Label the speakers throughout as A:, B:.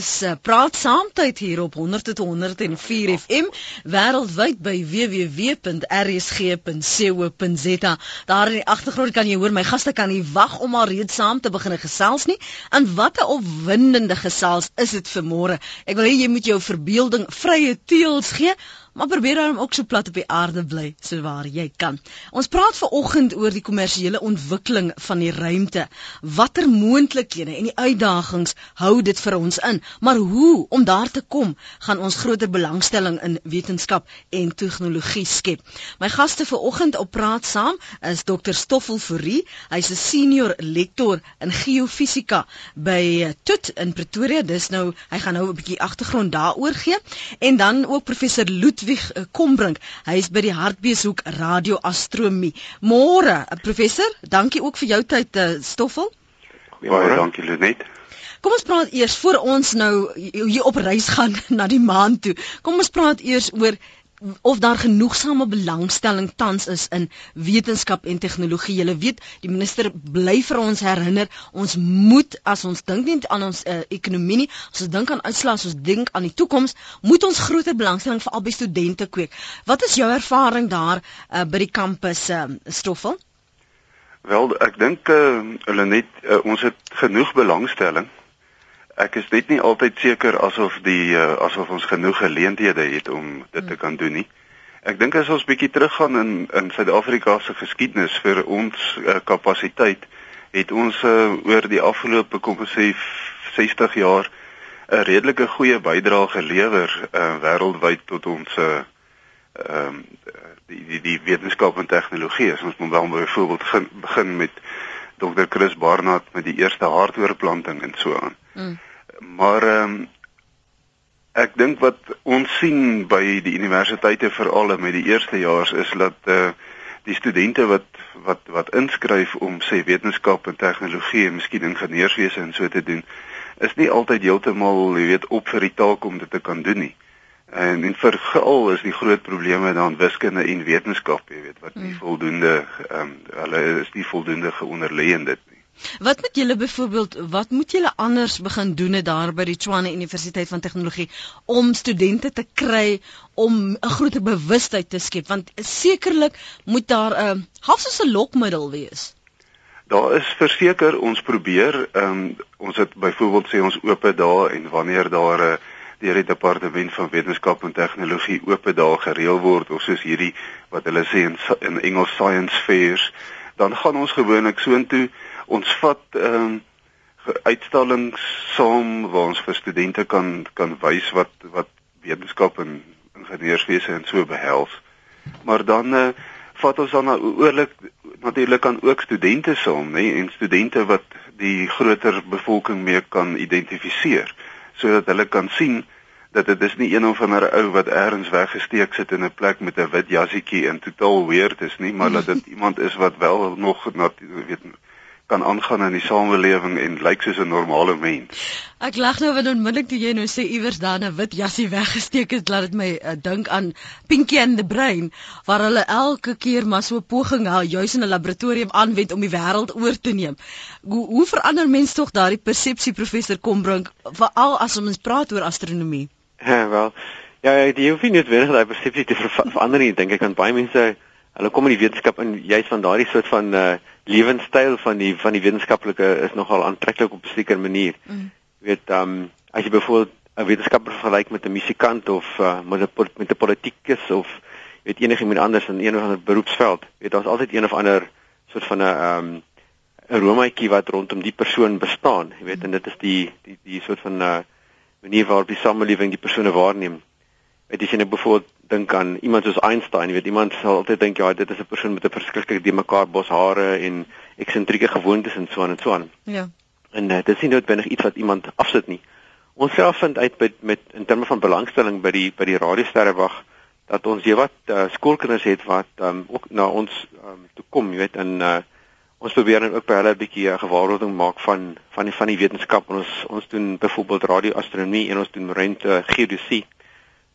A: Dis uh, praat saamtyd hier op 100.104 FM wêreldwyd by www.rsg.co.za. Daar in die agtergrond kan jy hoor my gaste kan nie wag om al reeds saam te begin gesels nie. En wat 'n opwindende gesels is dit vir môre. Ek wil hê jy moet jou verbeelding vrye teels gee maar probeer dan ook so plat op die aarde bly so waar jy kan. Ons praat ver oggend oor die kommersiële ontwikkeling van die ruimte. Watter moontlikhede en die uitdagings hou dit vir ons in? Maar hoe om daar te kom, gaan ons groter belangstelling in wetenskap en tegnologie skep. My gaste vir oggend op praat saam is Dr Stoffel Fourie. Hy's 'n senior lektor in geofisika by TUT in Pretoria. Dis nou, hy gaan nou 'n bietjie agtergrond daaroor gee en dan ook professor Loet Ludwig eh, Kombrink. Hy is by die Hartbeeshoek Radioastronomie. Môre, eh, professor, dankie ook vir jou tyd, uh, Stoffel.
B: Baie dankie, Lenet.
A: Kom ons praat eers voor ons nou hier op reis gaan na die maan toe. Kom ons praat eers oor of daar genoegsame belangstelling tans is in wetenskap en tegnologie. Jy weet, die minister bly vir ons herinner, ons moet as ons dink nie aan ons uh, ekonomie nie, as ons dink aan uitslae, as ons dink aan die toekoms, moet ons groter belangstelling vir albei studente kweek. Wat is jou ervaring daar uh, by die kampus uh, Stoffel?
B: Wel, ek dink uh, hulle net uh, ons het genoeg belangstelling ek is net nie altyd seker asof die uh, asof ons genoeg geleenthede het om dit te kan doen nie. Ek dink as ons bietjie teruggaan in in Suid-Afrika se geskiedenis vir ons uh, kapasiteit het ons uh, oor die afgelope kom ons sê 60 jaar 'n redelike goeie bydrae gelewer uh, wêreldwyd tot ons ehm uh, die die die wetenskap en tegnologie. Ons moet wel byvoorbeeld begin, begin met Dr. Chris Barnard met die eerste hartoortplanting en so aan. Mm maar ehm um, ek dink wat ons sien by die universiteite veral met die eerstejaars is dat eh uh, die studente wat wat wat inskryf om sê wetenskap en tegnologie en miskien ingenieurswese en so te doen is nie altyd heeltemal jy weet op vir die taak om dit te kan doen nie. En en veral is die groot probleme dan wiskunde en wetenskap, jy weet, wat nie mm. voldoende ehm um, hulle is nie voldoende geonderlei in dit
A: Wat moet julle byvoorbeeld wat moet julle anders begin doen daar by die Tshwane Universiteit van Tegnologie om studente te kry om 'n groter bewustheid te skep want sekerlik moet daar 'n uh, half soos 'n lokmiddel wees.
B: Daar is verseker ons probeer um, ons het byvoorbeeld sê ons oop dae en wanneer daar 'n uh, deur die departement van wetenskap en tegnologie oop dae gereël word of soos hierdie wat hulle sê in, in Engels science fairs dan gaan ons gewoonlik soontoe ons vat ehm um, uitstallings saam waar ons vir studente kan kan wys wat wat wetenskap en ingenieurswese en so behels. Maar dan uh, vat ons dan oorlik natuurlik aan ook studente saam, nê, en studente wat die groter bevolking mee kan identifiseer sodat hulle kan sien dat dit is nie een of ander ou wat eers weggesteek sit in 'n plek met 'n wit jassietjie en totaal weird is nie, maar dat dit iemand is wat wel nog weet kan aangaan in die samelewing en lyk soos 'n normale mens.
A: Ek lag nou wanneer onmiddellik toe jy nou sê iewers daar 'n wit jassie weggesteek het, laat dit my uh, dink aan Pinky and the Brain waar hulle elke keer maar so 'n poging hou juis in 'n laboratorium aanwend om die wêreld oor te neem. Hoe, hoe verander mens tog daardie persepsie professor Kombrink veral as ons praat oor astronomie?
C: Ja, wel. Ja, ja die hoef nie noodwendig daai persepsie te ver verander nie, dink ek aan baie mense hulle kom in die wetenskap in juis van daardie soort van uh, lewenstyl van die van die wetenskaplike is nogal aantreklik op 'n sekere manier. Mm. Jy weet, ehm um, as jy byvoorbeeld 'n wetenskaper vergelyk met 'n musikant of uh, met 'n met 'n politikus of weet enigiemand anders in een of ander beroepsveld, weet daar's altyd een of ander soort van 'n ehm um, 'n romaatjie wat rondom die persoon bestaan. Jy weet, en dit is die die die soort van 'n uh, manier waarop die samelewing die persone waarneem. Weet jy, as jy nou byvoorbeeld dink aan iemand soos Einstein, jy weet iemand sal altyd dink ja, dit is 'n persoon met 'n verskriklike de mekaar bos hare en eksentrieke gewoontes en so aan en so aan. Ja. En uh, dit is nie noodwendig iets wat iemand afsit nie. Ons self vind uit met, met in terme van belangstelling by die by die radiosterrewag dat ons jy wat uh, skoolkinders het wat um, ook na ons um, toe kom, jy weet in uh, ons probeer dan ook by hulle 'n bietjie 'n gewaarwording maak van van die van die wetenskap ons ons doen byvoorbeeld radioastronomie en ons doen ruimte geodesie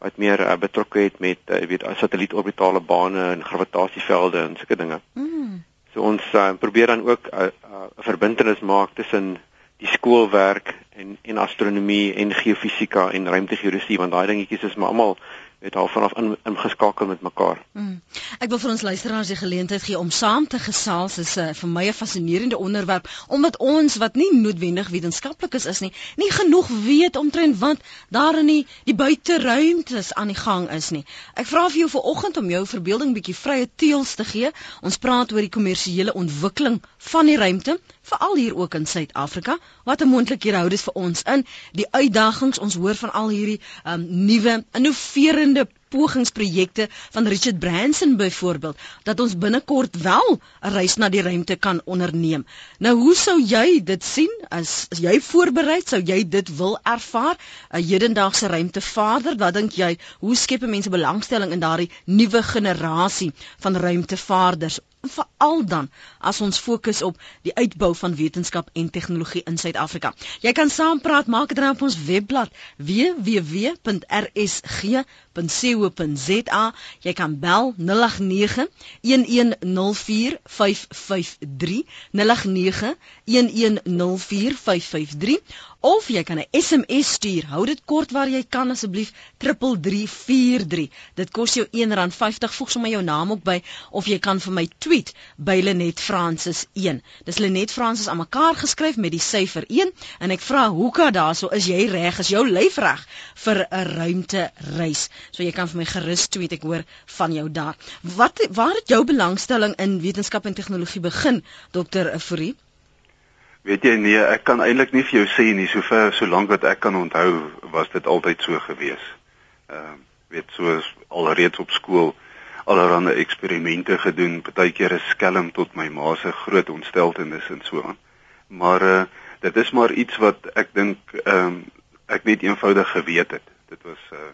C: wat meer uh, betrokke het met uh, weet satellietorbitale bane en gravitasievelde en sulke dinge. Mm. So ons uh, probeer dan ook 'n uh, uh, verbintenis maak tussen die skoolwerk en en astronomie en geofisika en ruimtegeodesy want daai dingetjies is maar almal het daarvan af in ingeskakel met mekaar. Mm.
A: Ek wil vir ons luisteraars die geleentheid gee om saam te gesels. Dit is uh, vir my 'n fascinerende onderwerp omdat ons wat nie noodwendig wetenskaplikes is nie, nie genoeg weet omtrent wat daar in die, die buiteruimtes aan die gang is nie. Ek vra vir jou vanoggend om jou verbeelding bietjie vrye teels te gee. Ons praat oor die kommersiële ontwikkeling van die ruimte veral hier ook in Suid-Afrika. Wat 'n moontlikhede hou dit vir ons in? Die uitdagings, ons hoor van al hierdie um, nuwe innoverende pogingsprojekte van Richard Branson byvoorbeeld dat ons binnekort wel 'n reis na die ruimte kan onderneem. Nou hoe sou jy dit sien as, as jy voorberei sou jy dit wil ervaar 'n hedendaagse ruimtevader wat dink jy hoe skep mense belangstelling in daardie nuwe generasie van ruimtevaarders veral dan as ons fokus op die uitbou van wetenskap en tegnologie in Suid-Afrika. Jy kan saampraat, maak dit dan op ons webblad www.rsg.co.za. Jy kan bel 089 1104553 089 1104553 of jy kan 'n SMS stuur. Hou dit kort waar jy kan asseblief 3343. Dit kos jou R1.50. Voeg sommer jou naam ook by of jy kan vir my tweet by Lenet Francis 1. Dis Lenet Francis aan mekaar geskryf met die syfer 1 en ek vra hoeka daarso is jy reg? Is jou lyf reg vir 'n ruimte reis? So jy kan vir my gerus tweet. Ek hoor van jou daar. Wat waar het jou belangstelling in wetenskap en tegnologie begin, Dr. Fourie?
B: Weet jy nee, ek kan eintlik nie vir jou sê nie, sover solank wat ek kan onthou, was dit altyd so gewees. Ehm uh, weet soos alreeds op skool allerlei eksperimente gedoen, partykeer is skelm tot my ma se groot ontsteltenis en so aan. Maar uh dit is maar iets wat ek dink ehm um, ek net eenvoudig geweet het. Dit was 'n uh,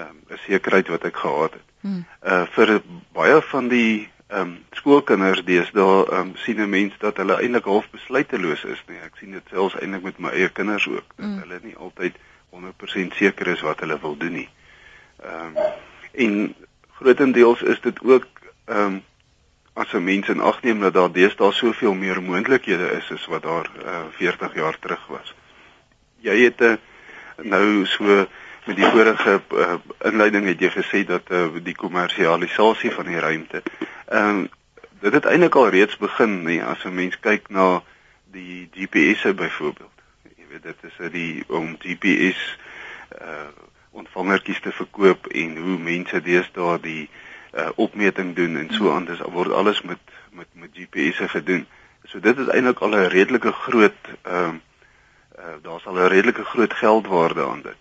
B: ehm um, 'n sekerheid wat ek gehad het. Hmm. Uh vir baie van die ehm um, skoolkinders deesdae ehm um, sien 'n mens dat hulle eintlik half besluiteloos is nie. Ek sien dit selfs eintlik met my eie kinders ook dat mm. hulle nie altyd 100% seker is wat hulle wil doen nie. Ehm um, en grootendeels is dit ook ehm um, as 'n mens in ag neem dat daar deesdae soveel meer moontlikhede is as wat daar uh, eh, 40 jaar terug was. Jy het 'n uh, nou so met die vorige uh, inleiding het jy gesê dat uh, die kommersialisasie van die ruimte ehm um, dit het eintlik al reeds begin nee as 'n mens kyk na die GPS'e byvoorbeeld. Jy weet dit is die om GPS uh, ontvangertjies te verkoop en hoe mense deesdae die uh, opmeting doen en so aan dis word alles met met met GPS'e gedoen. So dit is eintlik al 'n redelike groot ehm uh, uh, daar's al 'n redelike groot geldwaarde aan dit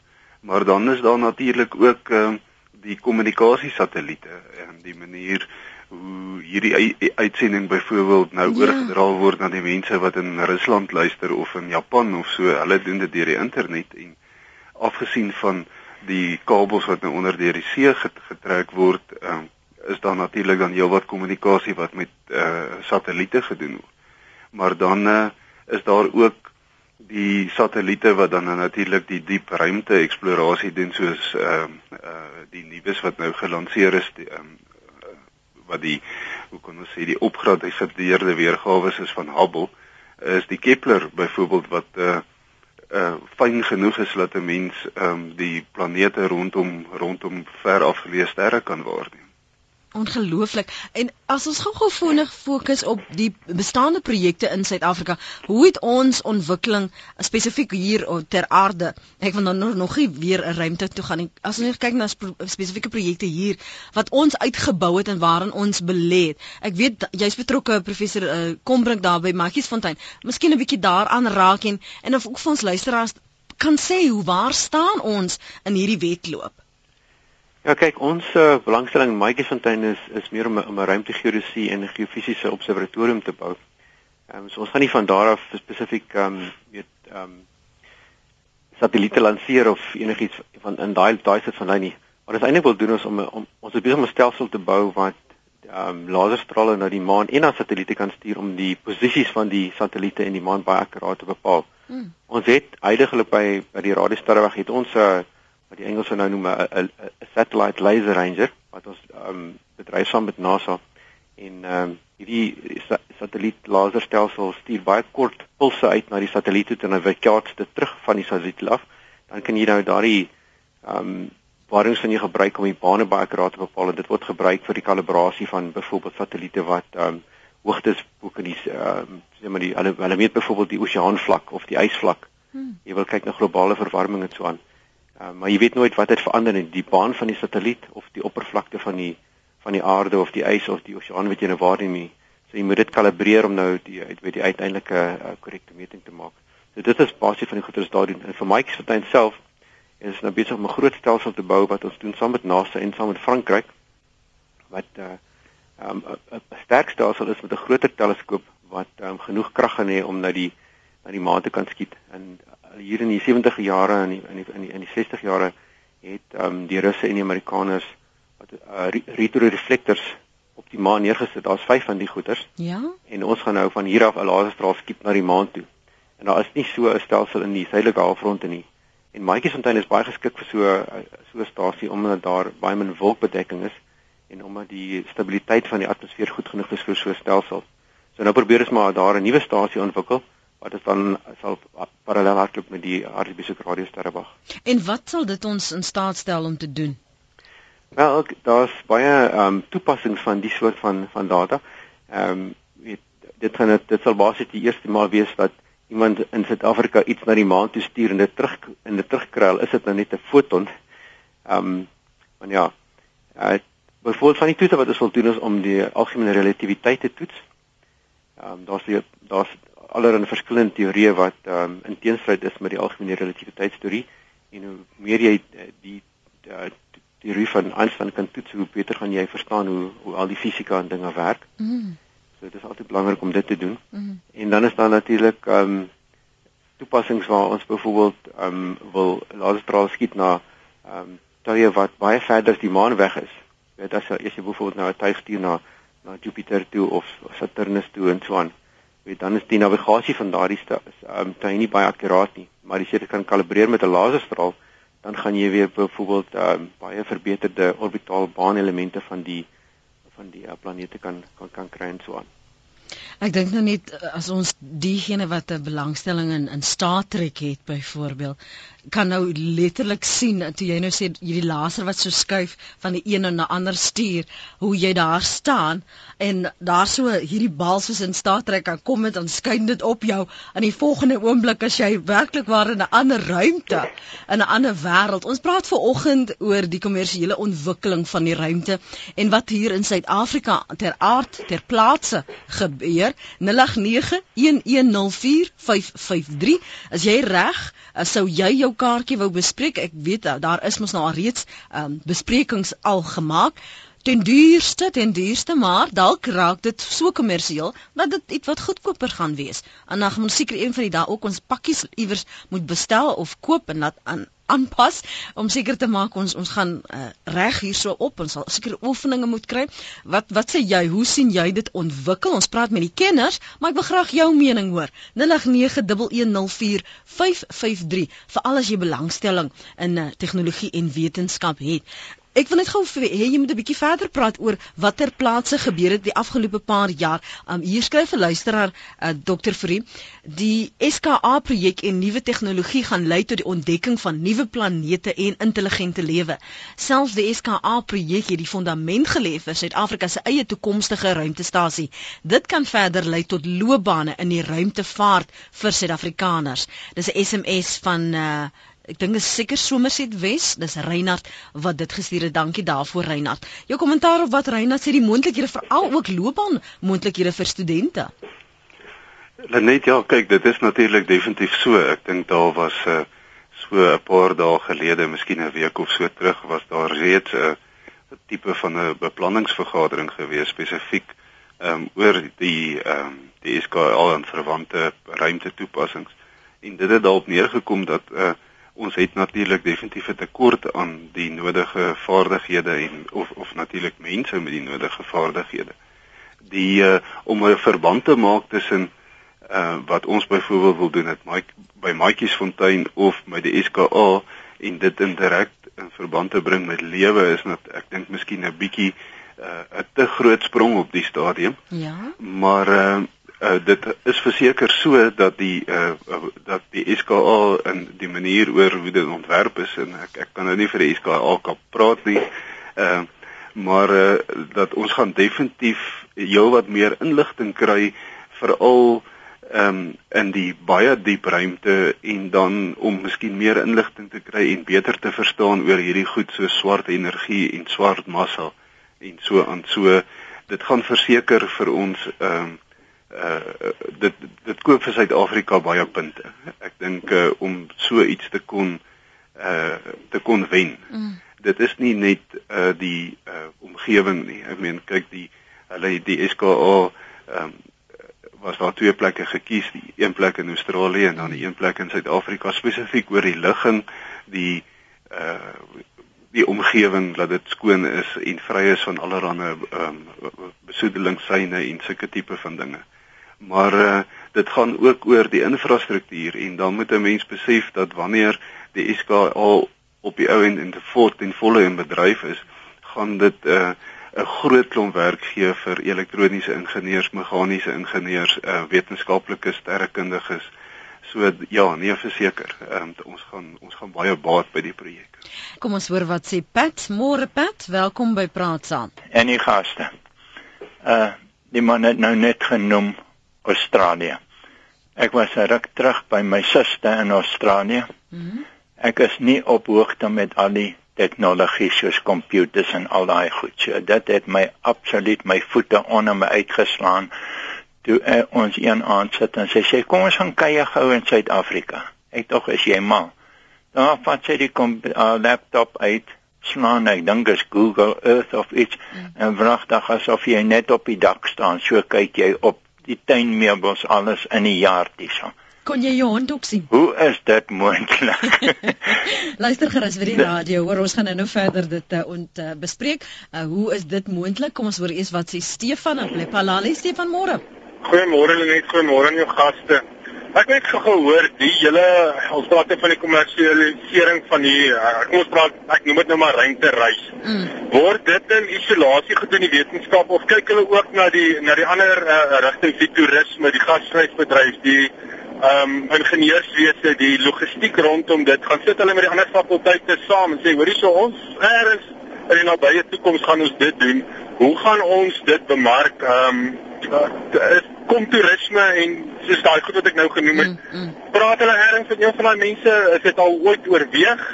B: Maar dan is daar natuurlik ook uh, die kommunikasiesatelliete en die manier hoe hierdie uitsending byvoorbeeld nou ja. oorgedra word na die mense wat in Rusland luister of in Japan of so. Hulle doen dit deur die internet en afgesien van die kabels wat nou onder deur die see getrek word, uh, is daar natuurlik dan heelwat kommunikasie wat met uh, satelliete gedoen word. Maar dan uh, is daar ook die satelliete wat dan natuurlik die diep ruimte eksplorasie doen soos ehm uh, uh, die nuus wat nou gelanseer is die um, wat die hoe kan ons sê die opgradeerde weergawe is van Hubble is die Kepler byvoorbeeld wat uh uh fyn genoeg is dat 'n mens ehm um, die planete rondom rondom ver afgeleë sterre kan waarneem.
A: Ongelooflik. En as ons gou-gou vinnig fokus op die bestaande projekte in Suid-Afrika, hoe het ons ontwikkeling spesifiek hier ter aarde? Ek wil nou nog nie weer 'n ruimte toe gaan nie. As ons kyk na spesifieke projekte hier wat ons uitgebou het en waarin ons belê het. Ek weet jy's betrokke professor uh, Kombrink daar by Maggiesfontein. Miskien 'n bietjie daaraan raak en en of ook vir ons luisteraars kan sê hoe waar staan ons in hierdie wedloop?
C: Ja, kyk, ons uh, belangstelling in Maatjiesfontein is is meer om 'n ruimtegeodesy en 'n geofisiese observatorium te bou. Ehm um, so ons gaan nie van daar af spesifiek ehm um, weet ehm um, satelliete lanseer of enigiets van in daai daai sit van daai nie. Wat ons eintlik wil doen is om om ons besig om 'n stelsel te bou wat ehm um, laserstrale na die maan en na satelliete kan stuur om die posisies van die satelliete in die maan baie akkuraat te bepaal. Hmm. Ons het heidaglik by by die radiosterreweg het ons 'n uh, wat die Engelse nou noem 'n satellite laser ranger wat ons um, bedryf saam met NASA En ehm um, hierdie satelliet laserstelsel stuur baie kort pulse uit na die satelliet toe en dan weerkaats dit terug van die satelliet af. Dan kan jy nou daardie ehm um, waarings van jy gebruik om die bane baie akkuraat te bepaal en dit word gebruik vir die kalibrasie van byvoorbeeld satelliete wat ehm um, hoogtes ook in die ehm uh, sê maar die hulle hulle meet byvoorbeeld die oseaanvlak of die ysvlak. Hmm. Jy wil kyk na globale verwarming en so aan. Uh, maar jy weet nooit wat dit verander in die baan van die satelliet of die oppervlakte van die van die aarde of die ys of die oseaan wat jy nou waarneem. So jy moet dit kalibreer om nou die uit weet die uiteindelike uh, korrekte uh, meting te maak. So dit is basies van die goeie doen. En vir Mike se tuin self is nou besig om 'n groot stelsel te bou wat ons doen saam met NASA en saam met Frankryk wat uh, um, 'n sterk stelsel is met 'n groter teleskoop wat um, genoeg krag gaan hê om na die na die maan te kan skiet. En uh, hier in die 70 jare en in, in die in die in die 60 jare het um, die Russe en die Amerikaners wat uh, retroreflektors op die maan neergesit. Daar's 5 van die goeters.
A: Ja.
C: En ons gaan nou van hier af 'n laserstraal skiet na die maan toe. En daar is nie so 'n stelsel in die suidelike halfronde nie. En Matjiesfontein is baie geskik vir so so 'n stasie omdat daar baie min wolkbedekking is en omdat die stabiliteit van die atmosfeer goed genoeg is vir so 'n stelsel. So nou probeer ons maar daar 'n nuwe stasie ontwikkel wat dit dan sal parallel hardloop met die Arabische Radio Sterrebag.
A: En wat sal dit ons in staat stel om te doen?
C: Wel, daar's baie ehm um, toepassings van die soort van van data. Ehm um, weet dit gaan dit sal basies die eerste maal wees wat iemand in Suid-Afrika iets na die maan toe stuur en dit terug in dit terugkry, is dit nou net 'n foton. Ehm um, want ja, uh, Byvoorbeeld van die toetse wat ons wil doen is om die algemene relativiteit te toets. Ehm um, daar's daar's allerlei verskillende teorieë wat ehm um, in teenstryd is met die algemene relativiteitsteorie en hoe meer jy eh, die uh, teorie van Einstein kan toets, hoe beter gaan jy verstaan hoe hoe al die fisika en dinge werk. Mm. So dit is altyd belangrik om dit te doen. Mm. En dan is daar natuurlik ehm um, toepassings waar ons byvoorbeeld ehm um, wil laserstraal skiet na ehm um, tye wat baie verder as die maan weg is weet as jy as jy byvoorbeeld nou 'n tuig stuur na na Jupiter toe of Saturnus toe en so aan weet dan is die navigasie van daardie ehm um, tuig nie baie akkuraat nie maar as jy dit kan kalibreer met 'n laserstraal dan gaan jy weer byvoorbeeld ehm um, baie verbeterde orbitaal baanelemente van die van die uh, planete kan kan kan kry en so aan.
A: Ek dink nou net eh, as ons diegene wat 'n belangstelling in in Star Trek het byvoorbeeld kan nou letterlik sien toe jy nou sê hierdie laser wat so skuif van die een na die ander stuur hoe jy daar staan en daar so hierdie bal soos in Star Trek kan kom met dan skyn dit op jou in die volgende oomblik as jy werklik waar in 'n ander ruimte in 'n ander wêreld ons praat ver oggend oor die kommersiële ontwikkeling van die ruimte en wat hier in Suid-Afrika ter aard ter plaatse gebeur. 0891104553 as jy reg? Sou jy jou kaartjie wou bespreek. Ek weet daar is mos nou al reeds um, besprekings al gemaak. Ten duurste, ten duurste, maar dalk raak dit so kommersieel dat dit iets wat goedkoper gaan wees. En dan gaan ons seker een van die dae ook ons pakkies iewers moet bestel of koop en laat aan aanpas om seker te maak ons ons gaan uh, reg hierso op ons sal seker oefeninge moet kry. Wat wat sê jy? Hoe sien jy dit ontwikkel? Ons praat met die kenners, maar ek wil graag jou mening hoor. 0891104553 veral as jy belangstelling in uh, tegnologie en wetenskap het. Ek wil net gou hê jy moet 'n bietjie verder praat oor watter plase gebeur het die afgelope paar jaar. Um hier skryf 'n luisteraar uh, Dr. Frie, die SKA projek en nuwe tegnologie gaan lei tot die ontdekking van nuwe planete en intelligente lewe. Selfs die SKA projek het die fondament gelê vir Suid-Afrika se eie toekomstige ruimtestasie. Dit kan verder lei tot loopbane in die ruimtevaart vir Suid-Afrikaners. Dis 'n SMS van uh, Ek dink is seker Somerset Wes, dis Reinhard wat dit gestuur het. Dankie daarvoor Reinhard. Jou kommentaar op wat Reinhard sê die moontlikhede veral ook loopbaan moontlikhede vir studente.
B: Net ja, kyk, dit is natuurlik definitief so. Ek dink daar was uh, so 'n paar dae gelede, miskien 'n week of so terug, was daar reeds 'n uh, tipe van 'n beplanningsvergadering gewees spesifiek um, oor die ehm um, die SKA en verwante ruimte toepassings. En dit het daarop neergekom dat 'n uh, ons het natuurlik definitief 'n tekort aan die nodige vaardighede en of of natuurlik mense met die nodige vaardighede. Die uh, om 'n verband te maak tussen uh, wat ons byvoorbeeld wil doen het Mike by Maatjiesfontein of met die SKA en dit in direk in verband te bring met lewe is net ek dink miskien 'n bietjie uh, 'n te groot sprong op die stadium.
A: Ja.
B: Maar uh, uh, dit is verseker so dat die uh, uh, dat die SKA in die manier oor hoe dit ontwerp is en ek ek kan nou nie vir die SKA kan praat nie. Uh, maar uh, dat ons gaan definitief heelwat meer inligting kry veral ehm um, in die baie diep ruimte en dan om miskien meer inligting te kry en beter te verstaan oor hierdie goed so swart energie en swart massa en so aan so dit gaan verseker vir ons ehm um, uh dit dit koop vir Suid-Afrika baie punte. Ek dink uh, om so iets te kon uh te kon wen. Mm dit is nie net uh die uh omgewing nie. Ek meen kyk die hulle die SKA ehm um, was daar twee plekke gekies, die een plek in Australië en dan die een plek in Suid-Afrika spesifiek oor die ligging, die uh die omgewing dat dit skoon is en vry is van allerlei ehm um, besoedelingssyne en sulke tipe van dinge. Maar uh dit gaan ook oor die infrastruktuur en dan moet 'n mens besef dat wanneer die SKA op die ou end en te voort en volle in bedryf is, gaan dit 'n uh, 'n groot klomp werk gee vir elektroniese ingenieurs, meganiese ingenieurs, uh, wetenskaplike sterrekundiges. So ja, nee verseker, um, ons gaan ons gaan baie baat by die projek.
A: Kom ons hoor wat sê Pat, môre Pat, welkom by Praat saam.
D: En die gaste. Uh die man het nou net genoem Australië. Ek was 'n ruk terug by my suster in Australië. Mm ek is nie op hoogte met al die tegnologie soos komputers en al daai goed. So dit het my absoluut my voete onder my uitgeslaan toe uh, ons een aand sit en sy sê kom ons gaan kyk gou in Suid-Afrika. Ek tog is jy mal. Dan vat sy die kom, uh, laptop uit slaan ek dink is Google Earth of iets mm. en wragtig asof jy net op die dak staan so kyk jy op die tuinmeubels alles in die jaar dis.
A: Kon jy jou hond ook sien?
D: Hoe is dit moontlik?
A: Luister gerus vir die radio. Hoor ons gaan nou verder dit uh, ont uh, bespreek. Uh, hoe is dit moontlik? Kom ons hoor eers wat sê Stefan en Lepalali. Stefan môre.
E: Goeiemôre Lenet, goeiemôre aan jou gaste. Ek het gehoor die hele ons praat van die kommersialisering van die ek moet praat ek noem dit nou maar ruimtereis. Mm. Word dit in isolasie gedoen die wetenskap of kyk hulle ook na die na die ander uh, rigtings die toerisme, die gasvryheidsbedryf, die ehm um, ingenieurswese die logistiek rondom dit gaan sit hulle met die ander fakulteite saam en sê hoorie so ons eers in die nabye toekoms gaan ons dit doen. Hoe gaan ons dit bemark? Ehm um, kom toerisme en soos daai goed wat ek nou genoem het. Mm, mm. Praat hulle eers met een van daai mense is dit al ooit oorweeg?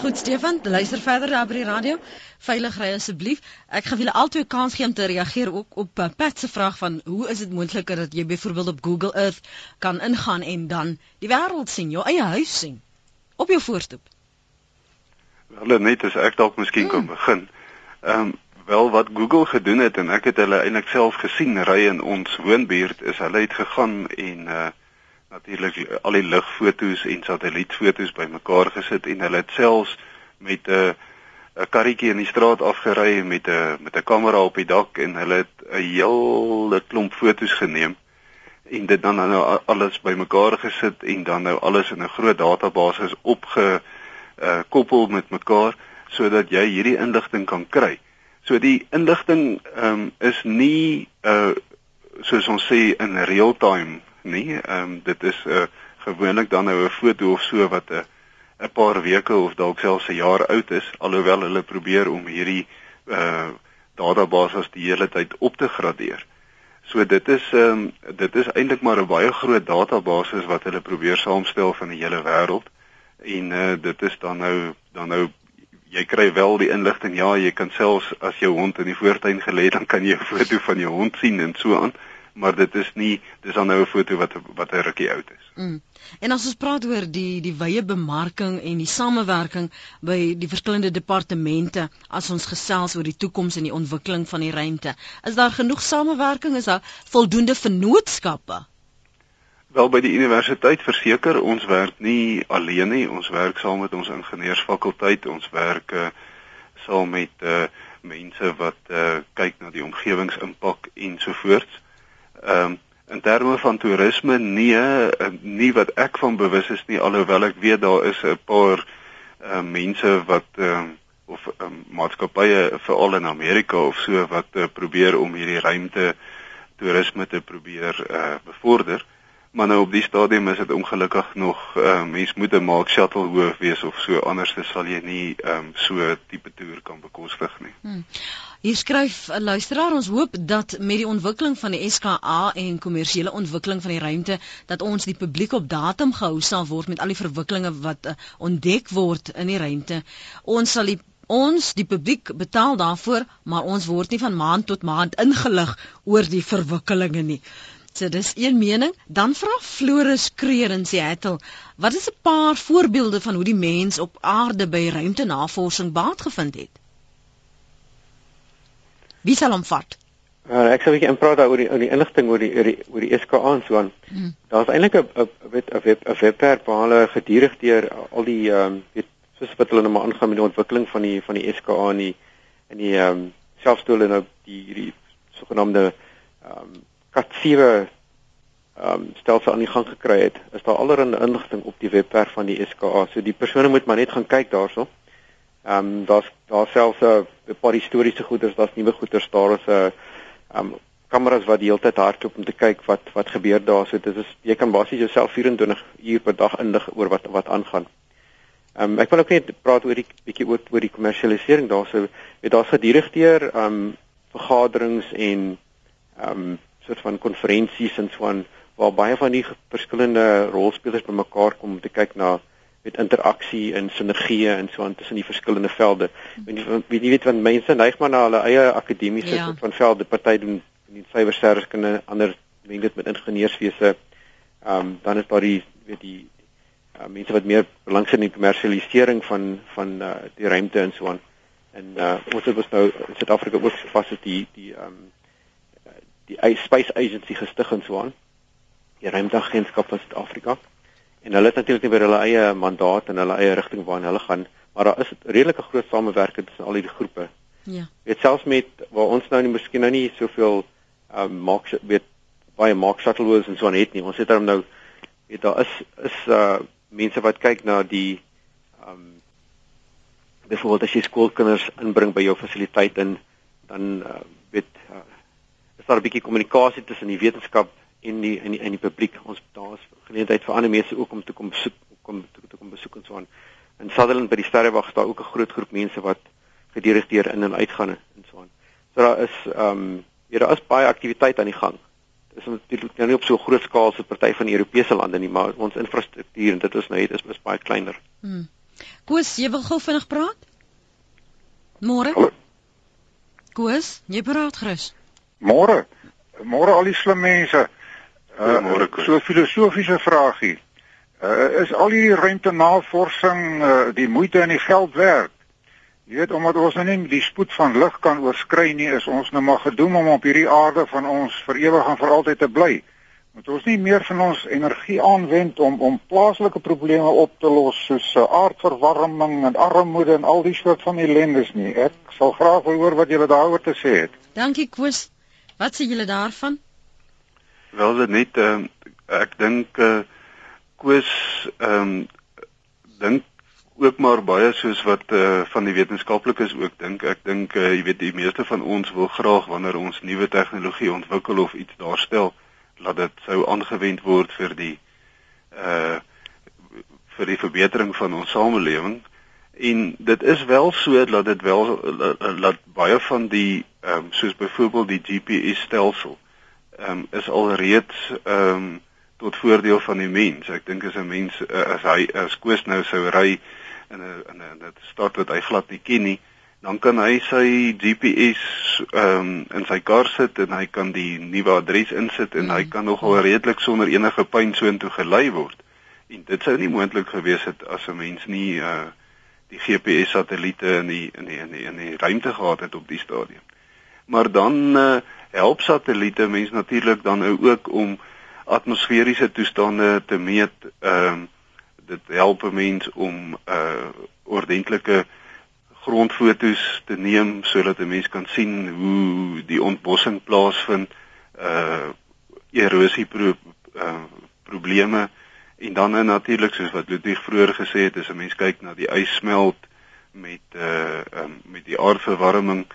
A: Goed Stefan, luister verder daar by die radio. Veilig ry asseblief. Ek gaan julle altyd kans gee om te reageer ook op uh, Pat se vraag van hoe is dit moontlik dat jy byvoorbeeld op Google Earth kan ingaan en dan die wêreld sien, jou eie huis sien op jou voorstoep.
B: Wel net as ek dalk miskien hmm. kan begin. Ehm um, wel wat Google gedoen het en ek het hulle eintlik self gesien ry in ons woonbuurt is hulle het gegaan en uh natuurlik al die lugfoto's en satellietfoto's bymekaar gesit en hulle het selfs met 'n uh, 'n karretjie in die straat afgery met 'n met 'n kamera op die dak en hulle het 'n hele klomp foto's geneem en dit dan nou alles bymekaar gesit en dan nou alles in 'n groot database opge uh, koppel met mekaar sodat jy hierdie inligting kan kry. So die inligting um, is nie uh soos ons sê in real time nie. Ehm um, dit is 'n uh, gewoonlik dan nou 'n foto of so wat 'n uh, 'n paar weke of dalk selfs 'n jaar oud is alhoewel hulle probeer om hierdie uh databases die hele tyd op te gradeer. So dit is ehm um, dit is eintlik maar 'n baie groot database wat hulle probeer saamstel van die hele wêreld en uh dit is dan nou dan nou jy kry wel die inligting ja jy kan selfs as jou hond in die voortuin gelê dan kan jy 'n foto van jou hond sien en so aan maar dit is nie dis dan nou 'n foto wat wat 'n rukkie oud is. Mm.
A: En as ons praat oor die die wye bemarking en die samewerking by die verskillende departemente as ons gesels oor die toekoms en die ontwikkeling van die ruimte, is daar genoeg samewerking? Is daar voldoende vennootskappe?
B: Wel by die universiteit verseker ons werk nie alleen nie, ons werk saam met ons ingenieursfakulteit, ons werk uh, saam met uh, mense wat uh, kyk na die omgewingsimpak ensovoorts. Ehm um, in terme van toerisme nee, nie wat ek van bewus is nie alhoewel ek weet daar is 'n paar uh, mense wat ehm um, of um, maatskappye veral in Amerika of so wat uh, probeer om hierdie ruimte toerisme te probeer uh, bevorder. Maar nou op die stadium is dit ongelukkig nog uh, mens moet 'n maak shuttle hoof wees of so anders sal jy nie um, so tipe toer kan bekostig nie. Hmm.
A: Hier skryf 'n luisteraar ons hoop dat met die ontwikkeling van die SKA en kommersiële ontwikkeling van die ruimte dat ons die publiek op datum gehou sal word met al die verwikkelinge wat uh, ontdek word in die ruimte. Ons sal die ons die publiek betaal daarvoor, maar ons word nie van maand tot maand ingelig oor die verwikkelinge nie. So dis een mening, dan vra Floris Kreer in Seattle, wat is 'n paar voorbeelde van hoe die mens op aarde by ruimtenavorsing baat gevind het? Wie sal hom vat?
C: Uh, ek sou 'n bietjie inpraat oor die oor die inligting oor die oor die oor die SKA en so aan. Hmm. Daar's eintlik 'n web 'n web 'n webwerf waar hulle gedurig deur al die ehm um, weet soos wat hulle nou maar aangaan met die ontwikkeling van die van die SKA en die en die ehm um, selfstoel en nou die hierdie sogenaamde ehm um, kat7 ehm um, stelsel aan die gang gekry het. Is daar allerlei inligting op die webwerf van die SKA. So die persone moet maar net gaan kyk daarso. Ehm um, daar's daar selfs 'n paar historiese goeders, daar's nuwe goeders, daar is 'n ehm um, kameras wat die hele tyd hardloop om te kyk wat wat gebeur daar. So dit is jy kan basies jouself 24 uur per dag inlig oor wat wat aangaan. Ehm um, ek wil ook net praat oor die bietjie oor oor die kommersialisering daarso. Het daar gedirigteer ehm um, vergaderings en ehm um, soort van konferensies en so aan waar baie van die verskillende rolspelers bymekaar kom om te kyk na met interaksie en sinergie en so aan tussen die verskillende velde. En jy weet jy weet want mense neig maar na hulle eie akademiese ja. soort van velde. Party doen in cybersterkende, ander meng dit met ingenieurswese. Ehm um, dan is daar die weet die uh, mense wat meer belangstel in die kommersialisering van van uh, die ruimte en so aan. En uh, ons het nou in Suid-Afrika ook vas is die die ehm um, die Space Agency gestig en so aan. Die ruimteagentskap van Suid-Afrika. En hulle het natuurlik nie weer hulle eie mandaat en hulle eie rigting waarna hulle gaan, maar daar is 'n redelike groot samewerking tussen al hierdie groepe. Ja. Dit selfs met waar ons nou nie miskien nou nie soveel ehm um, maak weet baie maak shuttles en so aan het nie. Ons het hom nou weet daar is is uh mense wat kyk na die ehm um, byvoorbeeld as jy skoolkinders inbring by jou fasiliteit en dan uh, weet uh, is daar 'n bietjie kommunikasie tussen die wetenskap en die en die en die publiek. Ons daar's geleentheid vir ander mense ook om te kom besoek kom te, te kom besoek en so aan. In Sutherland by die Sterrewag is daar ook 'n groot groep mense wat gedirigeer in en uitgaan en so aan. So daar is ehm um, ja, daar is baie aktiwiteit aan die gang is natuurlik nou nie op so groot skaal so party van die Europese lande nie, maar ons infrastruktuur en dit is nou net is, is baie kleiner. Hmm.
A: Koos, jy wil gou vinnig praat? Môre? Koos, jy praat gerus.
F: Môre. Môre al die slim mense. Uh, môre so filosofiese vraagie. Uh, is al hierdie ruimtenavorsing uh, die moeite en die geld werd? Jy weet omdat ons nou nie die spoed van lig kan oorskry nie, is ons nou maar gedoem om op hierdie aarde van ons vir ewig en vir altyd te bly. Moet ons nie meer van ons energie aanwend om om plaaslike probleme op te los soos aardverwarming en armoede en al die soort van ellendes nie. Ek sal graag wil hoor wat julle daaroor te sê het.
A: Dankie Koos. Wat sê julle daarvan?
B: Wel dit net uh, ek dink uh, Koos ehm um, dink ook maar baie soos wat uh, van die wetenskaplikes ook dink. Ek dink uh, jy weet die meeste van ons wil graag wanneer ons nuwe tegnologie ontwikkel of iets daarstel, laat dit sou aangewend word vir die uh vir die verbetering van ons samelewing. En dit is wel so dat dit wel laat baie van die ehm um, soos byvoorbeeld die GPS stelsel ehm um, is alreeds ehm um, tot voordeel van die mens. Ek dink as 'n mens as hy as koes nou sou ry in 'n in 'n dit stad wat hy glad nie ken nie, dan kan hy sy GPS ehm um, in sy kar sit en hy kan die nuwe adres insit en hy kan nogal redelik sonder enige pyn soontoe gelei word. En dit sou nie moontlik gewees het as 'n mens nie uh die GPS satelliete in die in die in die in die ruimte gehad het op die stadium. Maar dan uh help satelliete mens natuurlik dan ook om atmosferiese toestande te meet ehm um, dit help 'n mens om uh ordentlike grondfoto's te neem sodat 'n mens kan sien hoe die ontbossing plaasvind, uh erosie pro, uh probleme en dan natuurlik soos wat Ludwig vroeër gesê het, as 'n mens kyk na die ys smelt, met uh um, met die aardverwarming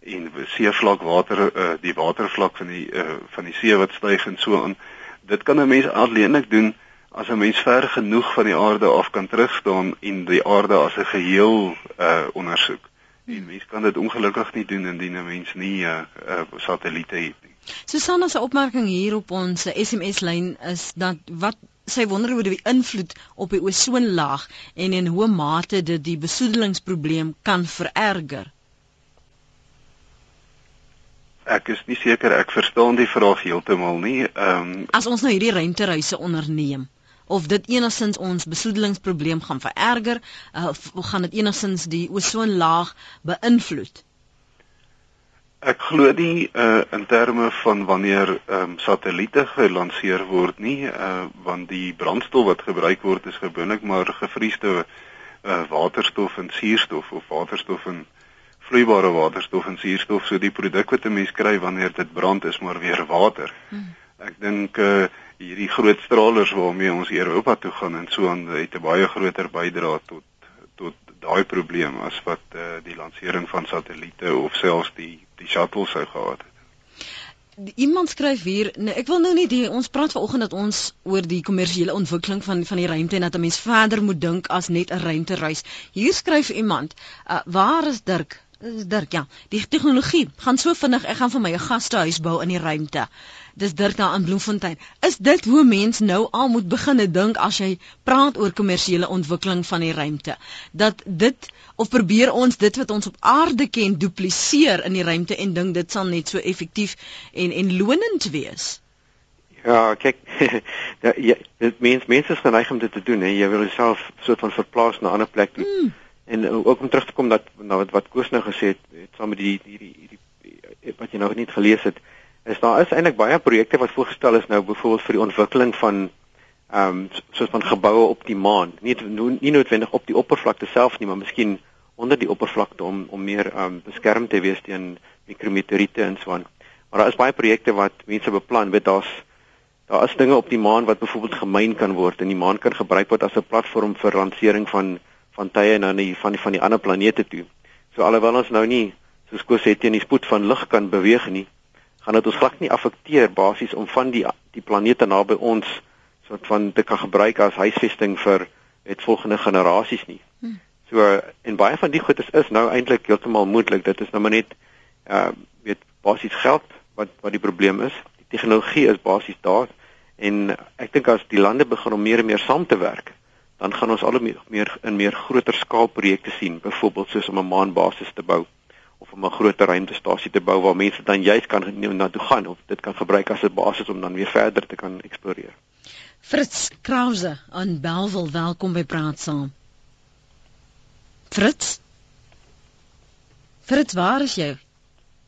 B: en seevlakwater uh, die watervlak van die uh, van die see wat styg en so aan. Dit kan 'n mens alleenlik doen as 'n mens ver genoeg van die aarde af kan terugstaan en die aarde as 'n geheel uh ondersoek. En mens kan dit ongelukkig nie doen indien 'n mens nie 'n uh, uh, satelliete het nie.
A: Susanna se opmerking hier op ons SMS lyn is dat wat sy wonder oor die invloed op die ozonlaag en in hoe mate dit die besoedelingsprobleem kan vererger.
B: Ek is nie seker ek verstaan die vraag heeltemal nie. Ehm um,
A: As ons nou hierdie ruimtereise onderneem of dit enigstens ons besoedelingsprobleem gaan vererger, uh, gaan dit enigstens die ozonlaag beïnvloed?
B: Ek glo nie uh, in terme van wanneer ehm um, satelliete gelanseer word nie, uh, want die brandstof wat gebruik word is gewoonlik maar gevriesde uh, waterstof en suurstof of waterstof en vloeibare waterstof en suurstof so die produk wat 'n mens kry wanneer dit brand is maar weer water. Hmm. Ek dink uh hierdie groot stralers waarmee ons Europa toe gaan en so aan het 'n baie groter bydrae tot tot daai probleem as wat uh die lansering van satelliete of selfs die die shuttle sou gehad het.
A: Iemand skryf hier, nee, ek wil nou nie die ons praat vanoggend dat ons oor die kommersiële ontwikkeling van van die ruimte en dat 'n mens verder moet dink as net 'n ruimtereis. Hier skryf iemand, uh, waar is Dirk? Dis Dirk, ja. Die tegnologie gaan so vinnig. Ek gaan vir my 'n gastehuis bou in die ruimte. Dis Dirk daar in Bloemfontein. Is dit hoe mens nou al moet begine dink as jy praat oor kommersiële ontwikkeling van die ruimte? Dat dit of probeer ons dit wat ons op aarde ken dupliseer in die ruimte en dink dit sal net so effektief en en lonend wees?
C: Ja, kyk, ja, dit mens mense is geneig om dit te doen, hè. Jy wil jouself soort van verplaas na 'n ander plek toe. Hmm En uh, ook om terug te kom dat nou wat wat Koos nou gesê het, het saam met die hierdie hierdie wat jy nou net gelees het, is daar is eintlik baie projekte wat voorgestel is nou byvoorbeeld vir die ontwikkeling van ehm um, soos van geboue op die maan. Nie nie noodwendig op die oppervlakte self nie, maar miskien onder die oppervlakte om om meer ehm um, beskerm te wees teen mikrometeoriete en so aan. Maar daar is baie projekte wat mense beplan, weet daar's daar is dinge op die maan wat byvoorbeeld gemyn kan word en die maan kan gebruik word as 'n platform vir lansering van van tye na die van die van die ander planete toe. So alhoewel ons nou nie soos Koos het teen die spoed van lig kan beweeg nie, gaan dit ons glad nie affekteer basies om van die die planete naby ons soort van te kan gebruik as huisvesting vir het volgende generasies nie. Hm. So en baie van die goed is, is nou eintlik heeltemal moontlik. Dit is nou maar net uh weet basies geld wat wat die probleem is. Die tegnologie is basies daar en ek dink as die lande begin om meer en meer saam te werk, dan gaan ons al meer, meer in meer groter skaal projekte sien, byvoorbeeld soos om 'n maanbasis te bou of om 'n groter ruimtestasie te bou waar mense dan juist kan na toe gaan of dit kan gebruik as 'n basis om dan weer verder te kan eksploreer.
A: Fritz Krause aan Belwel, welkom by Praat Saam. Fritz? Fritz, waar is jy?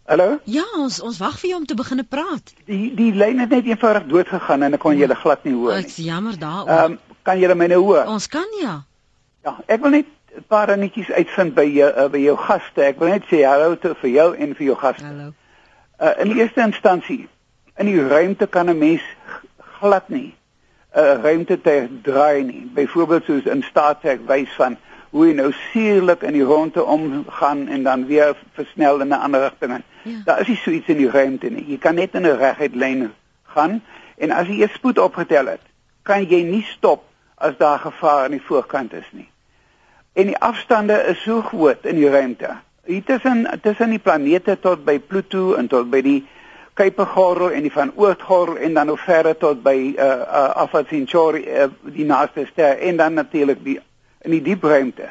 G: Hallo?
A: Ja, ons ons wag vir jou om te begine praat.
G: Die die lyn het net eenvoudig dood gegaan en ek kon julle glad nie hoor nie.
A: Ek's jammer daaroor.
G: Ehm um, kan julle my nou hoor?
A: Ons kan ja.
G: Ja, ek wil net 'n paar dingetjies uitvind by jou uh, by jou gaste. Ek wil net sê hallo te vir jou en vir jou gaste.
A: Hallo.
G: Uh in die eerste instansie, in die ruimte kan 'n mens glad nie 'n uh, ruimte te draai nie. Byvoorbeeld soos in Star Trek wys van hoe jy nou suurlik in die ronde omgaan en dan weer versnel in 'n ander rigting in. Ja. Daar is nie so iets in die ruimte nie. Jy kan net in 'n reguit lyn gaan en as jy 'n spoed opgetel het, kan jy nie stop as daar gevaar aan die voorkant is nie. En die afstande is so groot in die ruimte. Hier tussen tussen die planete tot by Pluto en tot by die Kuipergordel en die van Oortgordel en dan nog verder tot by uh, uh Alpha Centauri uh, die naaste ster en dan natuurlik die in die diep ruimte.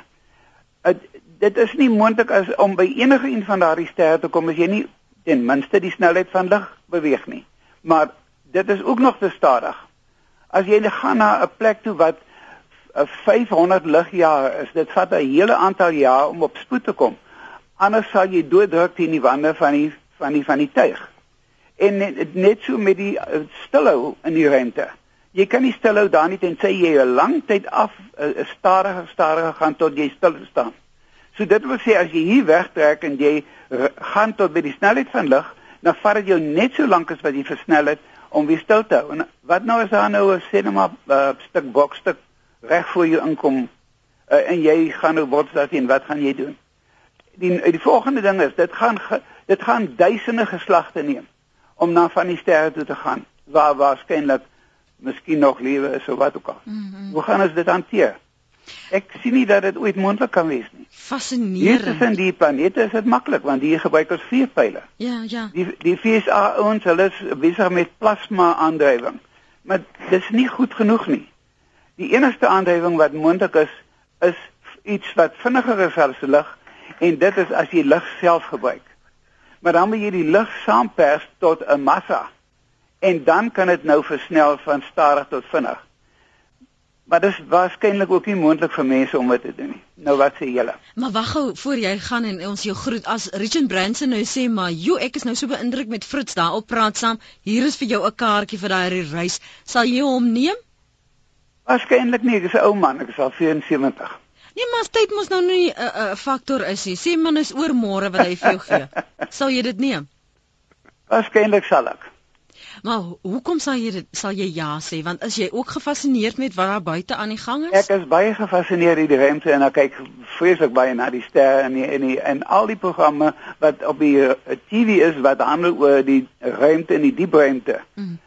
G: Uh, dit is nie moontlik as om by enige een van daardie sterre te kom as jy nie ten minste die snelheid van lig beweeg nie. Maar dit is ook nog te stadig. As jy gaan na 'n plek toe wat 500 eh, ligjare is, dit vat 'n hele aantal jaar om op spoed te kom. Anders sal jy dooddruk teen die wande van die van die van die tuig. En net, net so met die uh, stilhou in die ruimte. Jy kan nie stilhou daar nie tensy jy 'n lang tyd af eh, stadige stadige gaan tot jy stil staan. So dit wil sê as jy hier wegtrek en jy gaan tot by die snelheid van lig, dan vat dit jou net so lank as wat jy versnel het om weer stil te hou. En wat nou as daar nou 'n sê net maar uh, stuk bokstuk reg voor jou inkom uh, en jy gaan nou word daar sien wat gaan jy doen? Die die volgende ding is dit gaan dit gaan duisende geslagte neem om na van die sterre toe te gaan waar waarskynlik miskien nog lewe is of wat ook al. Mm -hmm. Hoe gaan ons dit hanteer? Ek sien nie dat dit ooit moontlik kan wees nie.
A: Fascinerend.
G: Hier tussen die planete is dit maklik want hier gebruik ons vier pile.
A: Ja, ja.
G: Die die FSA ons hulle is besig met plasma aandrywing. Maar dis nie goed genoeg nie. Die enigste aandrywing wat moontlik is is iets wat vinniger is as lig en dit is as jy lig self gebruik. Maar dan moet jy die lig saampers tot 'n massa en dan kan dit nou versnel van stadig tot vinnig. Maar dit is waarskynlik ook nie moontlik vir mense om dit te doen nie. Nou wat sê julle?
A: Maar wag gou voor jy gaan en ons jou groet as Richard Branson nou sê maar jo ek is nou so beïndruk met Fritz daar op praat saam. Hier is vir jou 'n kaartjie vir daai reis. Sal jy hom neem?
G: Waarskynlik nie, ek is 'n ou man, ek is al 74.
A: Nee, maar tyd mos nou nie 'n uh, uh, faktor is nie. Sê man is oor môre wat hy vir jou gee. Sal jy dit neem?
G: Waarskynlik sal ek.
A: Maar hoekom sal jy dit sal jy ja sê want is jy ook gefassineerd met wat daar buite aan die gang is?
G: Ek is baie gefassineerd deur die ruimte en ek kyk vreeslik baie na die sterre en die, en die, en al die programme wat op die uh, eh, TV is wat handel oor die ruimte en die diepruimte. Mm.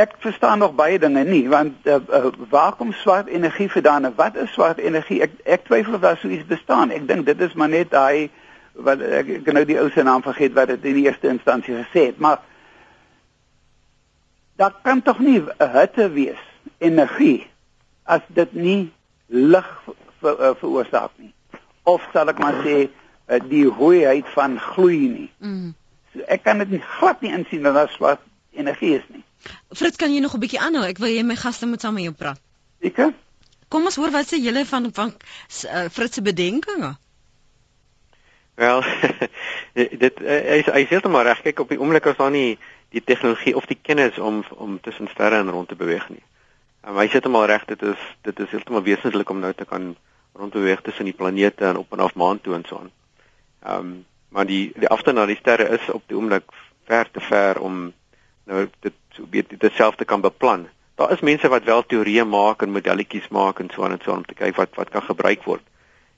G: Ek verstaan nog baie dinge nie want uh, uh, waar kom swart energie vandaan? Wat is swart energie? Ek ek twyfel of daar so iets bestaan. Ek dink dit is maar net daai wat ek, ek nou die ou se naam vergeet wat dit in die eerste instansie gesê het, maar daar kan tog nie hitte wees energie as dit nie lig ver, uh, veroorsaak nie of sal ek maar sê uh, die hoeheid van gloei nie mm. so ek kan dit glad nie insien dat dit swart energie is nie
A: Fritz kan jy nog 'n bietjie aanhou? Ek wil hê my gaste moet saam met jou praat.
G: Ek
A: Kom ons hoor wat sê julle van van uh, Fritz se bedenkinge?
C: Wel dit uh, is hy is heeltemal reg. Kyk op die oomblik as daar nie die tegnologie of die kennis om om tussen sterre en rond te beweeg nie. En hy sê dit maar reg dit is dit is heeltemal wesentlik om nou te kan rondbeweeg tussen die planete en op en af maan toe en so aan. Ehm um, maar die die afstand na die sterre is op die oomblik ver te ver om nou dit so weet dit self te kan beplan. Daar is mense wat wel teorieë maak en modelletjies maak en so aan en so aan om te kyk wat wat kan gebruik word.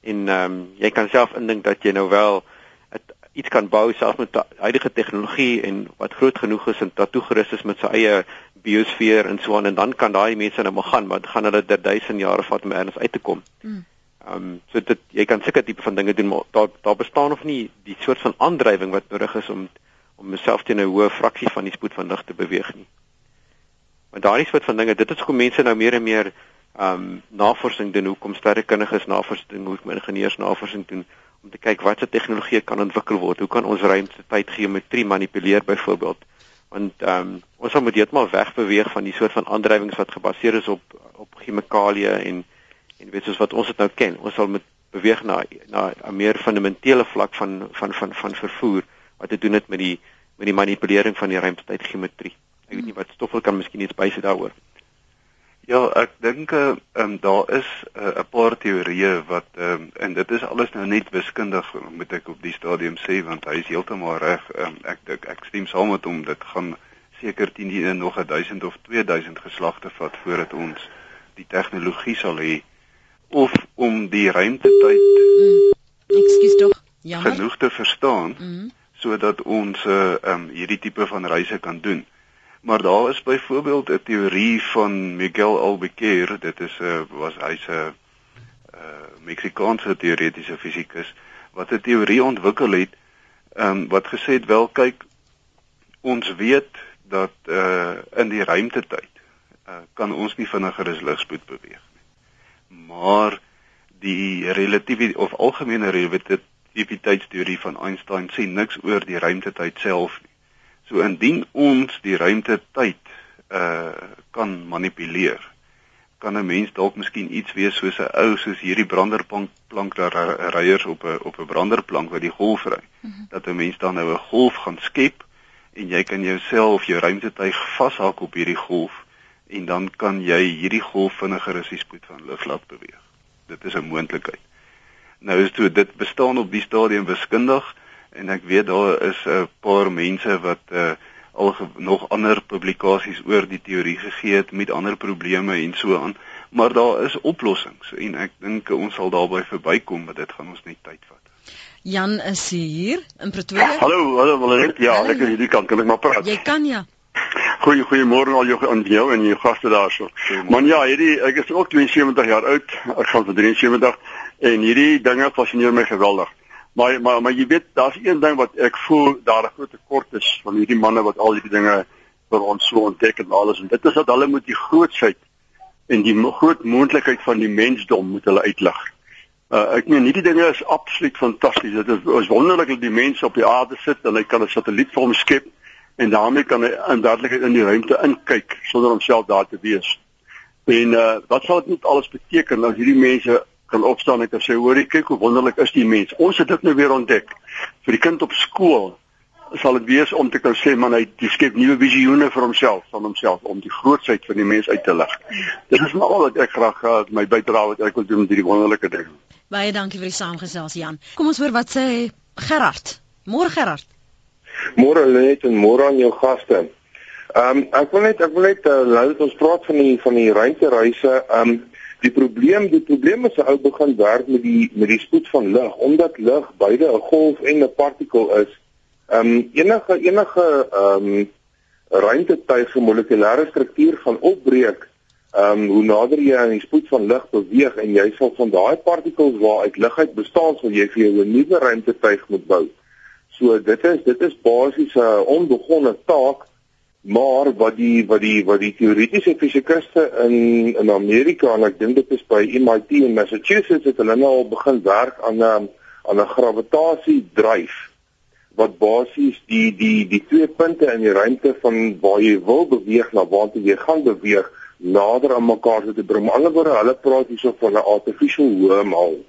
C: En ehm um, jy kan self indink dat jy nou wel iets kan bou selfs met huidige tegnologie en wat groot genoeg is en dat toegerus is met sy eie biosfeer en so aan en dan kan daai mense nou maar gaan maar gaan hulle der duisend jare vat om ergens uit te kom. Hmm. Ehm um, so dit jy kan seker tipe van dinge doen maar daar daar bestaan nog nie die soort van aandrywing wat nodig is om om myself teen 'n hoë fraksie van die spoed van lig te beweeg nie. Maar daardie soort van dinge dit is hoekom mense nou meer en meer ehm um, navorsing doen hoekom sterrekundiges navorsing hoekom ingenieurs navorsing doen om te kyk watter tegnologie kan ontwikkel word. Hoe kan ons ruimtetyd geometrie manipuleer byvoorbeeld? Want ehm um, ons moet heeltemal wegbeweeg van die soort van aandrywings wat gebaseer is op op chemikalieë en en weet soos wat ons dit nou ken. Ons sal met beweeg na na 'n meer fundamentele vlak van van van van vervoer wat te doen het met die met die manipulering van die ruimtetyd geometrie. Ek weet nie wat Stoffel kan miskien iets bysit daaroor.
B: Ja, ek dink ehm um, daar is eh, 'n uh, paar teorieë wat ehm um, en dit is alles nou net wiskundig moet ek op die stadium sê want hy is heeltemal reg. Um, ek ek ek stem saam met hom dit gaan seker teen die nog 1000 of 2000 geslagte vat voordat ons die tegnologie sal hê of om die ruimtetyd mm.
A: Ekskuus tog.
B: Ja. genoeg te verstaan mm. Sodat ons uh, um, hierdie tipe van reise kan doen. Maar daar is byvoorbeeld 'n teorie van Miguel Albuquerque, dit is 'n uh, was hy's 'n uh, Meksikaanse teoretiese fisikus wat 'n teorie ontwikkel het um, wat gesê het wel kyk ons weet dat uh, in die ruimtetyd uh, kan ons nie vinniger as ligspoed beweeg nie. Maar die relativiteit of algemene relativiteitsteorie van Einstein sê niks oor die ruimtetyd self nie. So indien ons die ruimte tyd uh kan manipuleer, kan 'n mens dalk miskien iets wees soos 'n ou soos hierdie branderplank plank daar ryers op 'n op 'n branderplank wat die golf ry. Mm -hmm. Dat 'n mens dan nou 'n golf gaan skep en jy kan jouself jou ruimtetuig vashak op hierdie golf en dan kan jy hierdie golf vinniger as die spoed van lig laat beweeg. Dit is 'n moontlikheid. Nou is dit dit bestaan op die stadium wiskundig en ek weet daar is 'n paar mense wat uh, al nog ander publikasies oor die teorie gegee het met ander probleme en so aan maar daar is oplossings en ek dink ons sal daarby verbykom maar dit gaan ons net tyd vat.
A: Jan is hier in Pretoria.
H: Hallo, hallo Valerie. Ja, hallo, ek is hierdie kant, kan ek maar praat?
A: Jy kan ja.
H: Goeie goeiemôre al jou aan jou en jou gaste daarso. Man ja, hierdie ek is ook 72 jaar oud. Ek gaan vir 73 en hierdie dinge fascineer my geweldig. Maar maar maar jy weet, daar's een ding wat ek voel daar 'n groot tekort is van hierdie manne wat al hierdie dinge vir ons so ontdek en alles en dit is dat hulle moet die grootsheid en die groot moontlikheid van die mensdom moet hulle uitlig. Uh, ek meen hierdie dinge is absoluut fantasties. Dit is, is wonderlik dat die mense op die aarde sit en hy kan 'n satelliet vir hom skep en daarmee kan hy in werklikheid in die ruimte inkyk sonder homself daar te wees. En uh, wat sal dit net alles beteken as hierdie mense kan opstaan en sê hoorie kyk hoe wonderlik is die mens. Ons het dit nou weer ontdek. Vir die kind op skool sal dit wees om te kan sê man hy skep nuwe visioene vir homself, van homself om die grootsheid van die mens uit te lig. Dit is maar al wat ek graag uh, my bydrae wat ek wil doen met hierdie wonderlike ding.
A: Baie dankie vir die saamgesels Jan. Kom ons hoor wat sê Gerard. Môre Gerard.
I: Môre net en môre aan jou gaste. Ehm um, ek wil net ek wil net uh, laat ons praat van die van die ruimtereise. Ehm um, Die probleem, die probleem is ou begin werk met die met die spoed van lig omdat lig beide 'n golf en 'n partikel is. Ehm um, enige enige ehm um, ruimtetuig molekulêre struktuur gaan opbreek ehm um, hoe nader jy aan die spoed van lig beweeg en jy sal van daai partikels waaruit lig uit bestaan sal jy vir jou 'n nuwe ruimtetuig moet bou. So dit is dit is basies 'n onbegonne taak Maar wat die wat die wat die teoretiese fisikuste in in Amerika en ek dink dit is by MIT in Massachusetts het hulle nou al begin werk aan 'n aan 'n gravitasiedryf wat basies die die die twee punte in die ruimte van waar jy wil beweeg na waar jy gaan beweeg nader aan mekaar te bring. Met ander woorde, hulle praat hierso van 'n artificial wormhole.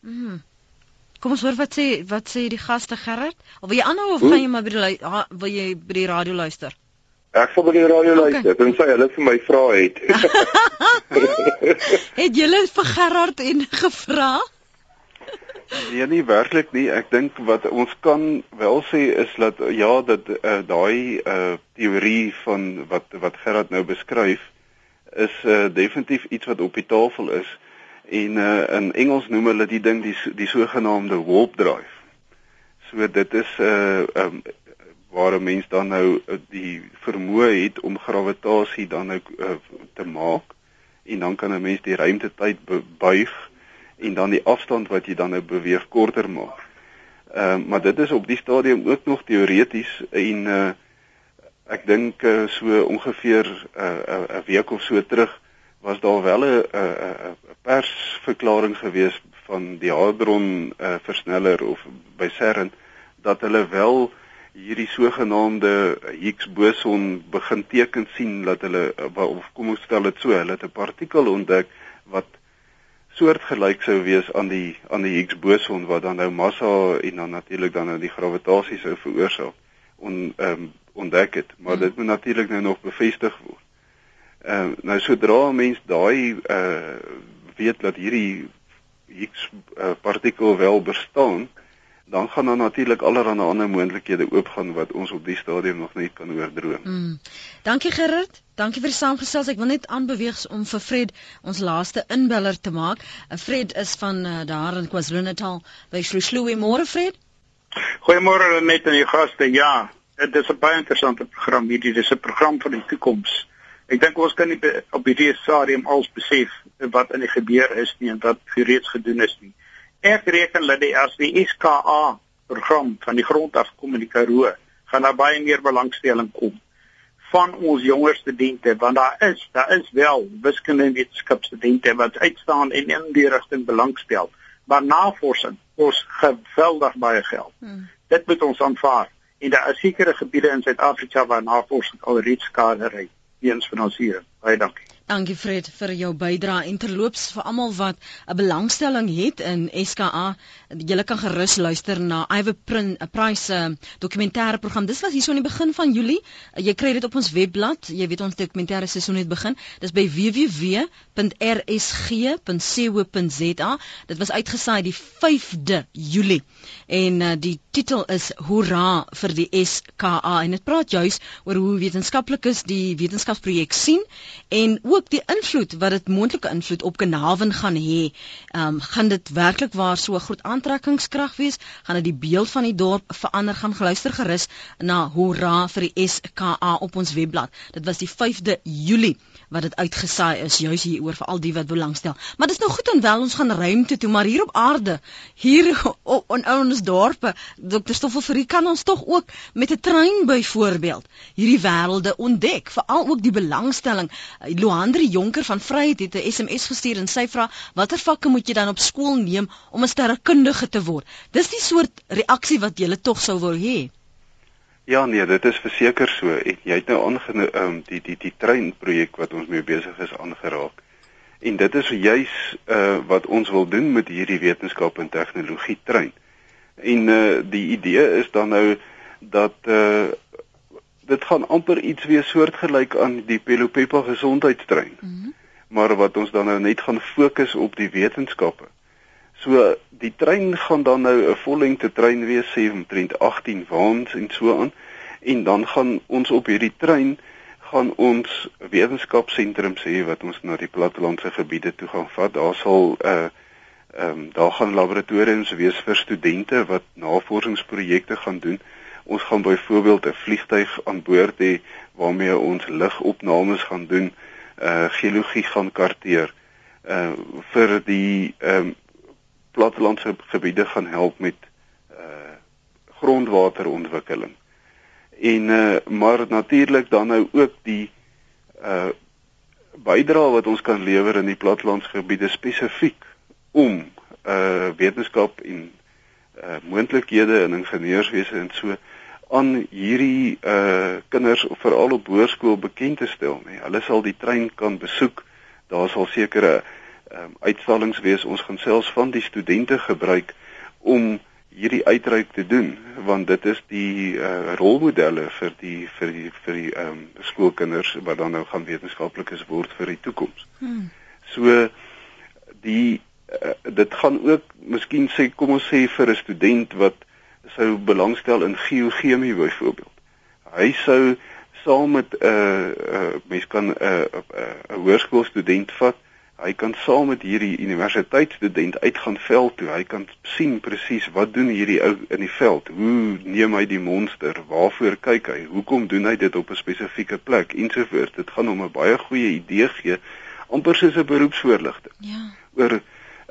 A: Mm. Kom ons hoor wat sê wat sê die gaste Gerard? Of wil jy aanhou of gaan jy maar by die wil jy by die radio luister?
I: Ek sal by die radio okay. luister. Dan sê hulle vir my vra het.
A: het julle vir Gerard en gevra?
B: Nee nie werklik nie. Ek dink wat ons kan wel sê is dat ja dat uh, daai uh, teorie van wat wat Gerard nou beskryf is uh, definitief iets wat op die tafel is en uh, in Engels noem hulle die ding die die sogenaamde warp drive. So dit is 'n uh, um, waar 'n mens dan nou uh, die vermoë het om gravitasie dan nou uh, te maak en dan kan 'n mens die ruimtetyd buig en dan die afstand wat jy dan nou beweeg korter maak. Ehm uh, maar dit is op die stadium ook nog teoreties en uh, ek dink uh, so ongeveer 'n uh, uh, week of so terug was daar wel 'n 'n persverklaring gewees van die Hadron uh, versneller of by CERN dat hulle wel hierdie sogenaamde Higgs boson begin teken sien dat hulle of kom ons stel dit so hulle het 'n partikel ontdek wat soortgelyk sou wees aan die aan die Higgs boson wat dan nou massa en dan natuurlik dan nou die gravitasie sou veroorsaak on um, ontdek het maar hmm. dit moet natuurlik nou nog bevestig word Ehm uh, nou sodra 'n mens daai uh weet dat hierdie Higgs uh, partikel wel bestaan, dan gaan daar natuurlik allerlei ander moontlikhede oopgaan wat ons op die stadium nog nie kan oordroom.
A: Mm. Dankie Gerrit. Dankie vir die saamgesels. Ek wil net aanbeweeg om vir Fred ons laaste inbeller te maak. Uh, Fred is van uh, daar in KwaZulu-Natal. By Shlushlui môre Fred.
J: Goeiemôre net aan die gaste. Ja, dit is 'n baie interessante program hierdie. Dit is 'n program van die toekoms. Ek dink ons kan nie op hierdie stadium als besef wat in die gebeur is nie en wat reeds gedoen is nie. Ek reken dat die as die SKA program van die grond af kom in die Karoo, gaan daar baie meer belangstelling kom van ons jonger studente want daar is daar is wel wiskunde en wetenskapstudente wat uitstaan en in die rigting belangstel. Maar navorsing kos geweldig baie geld. Hmm. Dit moet ons aanvaar. En daar is sekere gebiede in Suid-Afrika waar navorsing alreeds skade ry weens finansiering. Baie dankie.
A: Dankie Fred vir jou bydrae en terloops vir almal wat 'n belangstelling het in SKA. Julle kan gerus luister na Iwe Price se dokumentêre program. Dis was hier so aan die begin van Julie. Jy kry dit op ons webblad. Jy weet ons dokumentêre seisoen het begin. Dis by www.rsg.co.za. Dit was uitgesaai die 5de Julie. En uh, die titel is Hoera vir die SKA en dit praat juis oor hoe wetenskaplikes die wetenskapsprojek sien en ook die invloed wat dit moontlike invloed op Kanaven gaan hê. Ehm um, gaan dit werklik waar so 'n groot aantrekkingskrag wees? Gaan dit die beeld van die dorp verander? Gaan geluister gerus na Hoera vir die SKA op ons webblad. Dit was die 5de Julie wat dit uitgesaai is juis hier oor vir al die wat belangstel. Maar dit is nou goed en wel ons gaan ruimte toe, maar hier op aarde, hier op in ons dorpe, Dr. Stoffel vir kan ons tog ook met 'n trein byvoorbeeld hierdie wêrelde ontdek, veral ook die belangstelling. Loandri Jonker van Vryheid het 'n SMS gestuur en sy vra watter vakke moet jy dan op skool neem om 'n sterrekundige te word? Dis die soort reaksie wat jy tog sou wil hê.
B: Ja nee, dit is verseker so. En jy het nou aangeneem um, die die die treinprojek wat ons mee besig is aangeraak. En dit is juis uh wat ons wil doen met hierdie wetenskap en tegnologie trein. En uh die idee is dan nou dat uh dit gaan amper iets weer soortgelyk aan die Pelopepa gesondheidstrein. Mm -hmm. Maar wat ons dan nou net gaan fokus op die wetenskappe. So die trein gaan dan nou 'n vollengte trein wees, 718 waans en so aan. En dan gaan ons op hierdie trein gaan ons wetenskapsentrum sê wat ons na die plattelandse gebiede toe gaan vat. Daar sal 'n uh, ehm um, daar gaan laboratoriums wees vir studente wat navorsingsprojekte gaan doen. Ons gaan byvoorbeeld 'n vliegtyg aan boord hê waarmee ons lugopnames gaan doen, uh geologie gaan karteer uh vir die ehm um, plattelandse gebiede gaan help met uh grondwaterontwikkeling. En uh maar natuurlik dan nou ook die uh bydrae wat ons kan lewer in die plattelandsgebiede spesifiek om uh wetenskap en uh moontlikhede in ingenieurswese en so aan hierdie uh kinders veral op hoërskool bekend te stel, nee. Hulle sal die trein kan besoek. Daar sal sekere um, uitstallings wees. Ons gaan selfs van die studente gebruik om hierdie uitreik te doen want dit is die uh, rolmodelle vir die vir die vir die ehm um, skoolkinders wat dan nou gaan wetenskaplikes word vir die toekoms. Hmm. So die uh, dit gaan ook miskien sê kom ons sê vir 'n student wat sou belangstel in geochemie byvoorbeeld. Hy sou saam met 'n uh, uh, mens kan 'n uh, 'n uh, uh, hoërskoolstudent vat Hy kan saam met hierdie universiteitsstudent uitgaan veld toe. Hy kan sien presies wat doen hierdie ou in die veld. Hoe neem hy die monster? Waarvoor kyk hy? Hoekom doen hy dit op 'n spesifieke plek ensovoorts. Dit gaan hom 'n baie goeie idee gee amper soos 'n beroepsvoorligting. Ja. Oor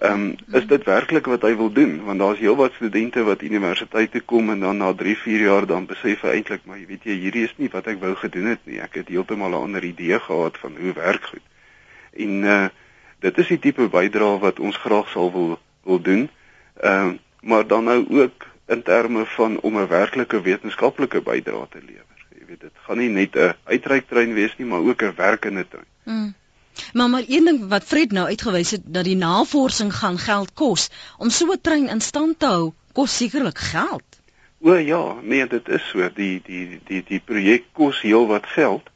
B: ehm um, is dit werklik wat hy wil doen? Want daar's heelwat studente wat universiteit toe kom en dan na 3, 4 jaar dan besef hy eintlik maar jy weet jy hierdie is nie wat ek wou gedoen het nie. Ek het heeltemal 'n ander idee gehad van hoe werk goed. En uh dit is die tipe bydrae wat ons graag sal wil wil doen. Ehm uh, maar dan nou ook in terme van om 'n werklike wetenskaplike bydrae te lewer. Jy weet dit gaan nie net 'n uitreiktrein wees nie, maar ook 'n werkende trein. Mm.
A: Maar maar een ding wat Fred nou uitgewys het dat die navorsing gaan geld kos om so 'n trein in stand te hou, kos sekerlik geld.
B: O ja, nee, dit is so. Die die die die projek kos heelwat geld.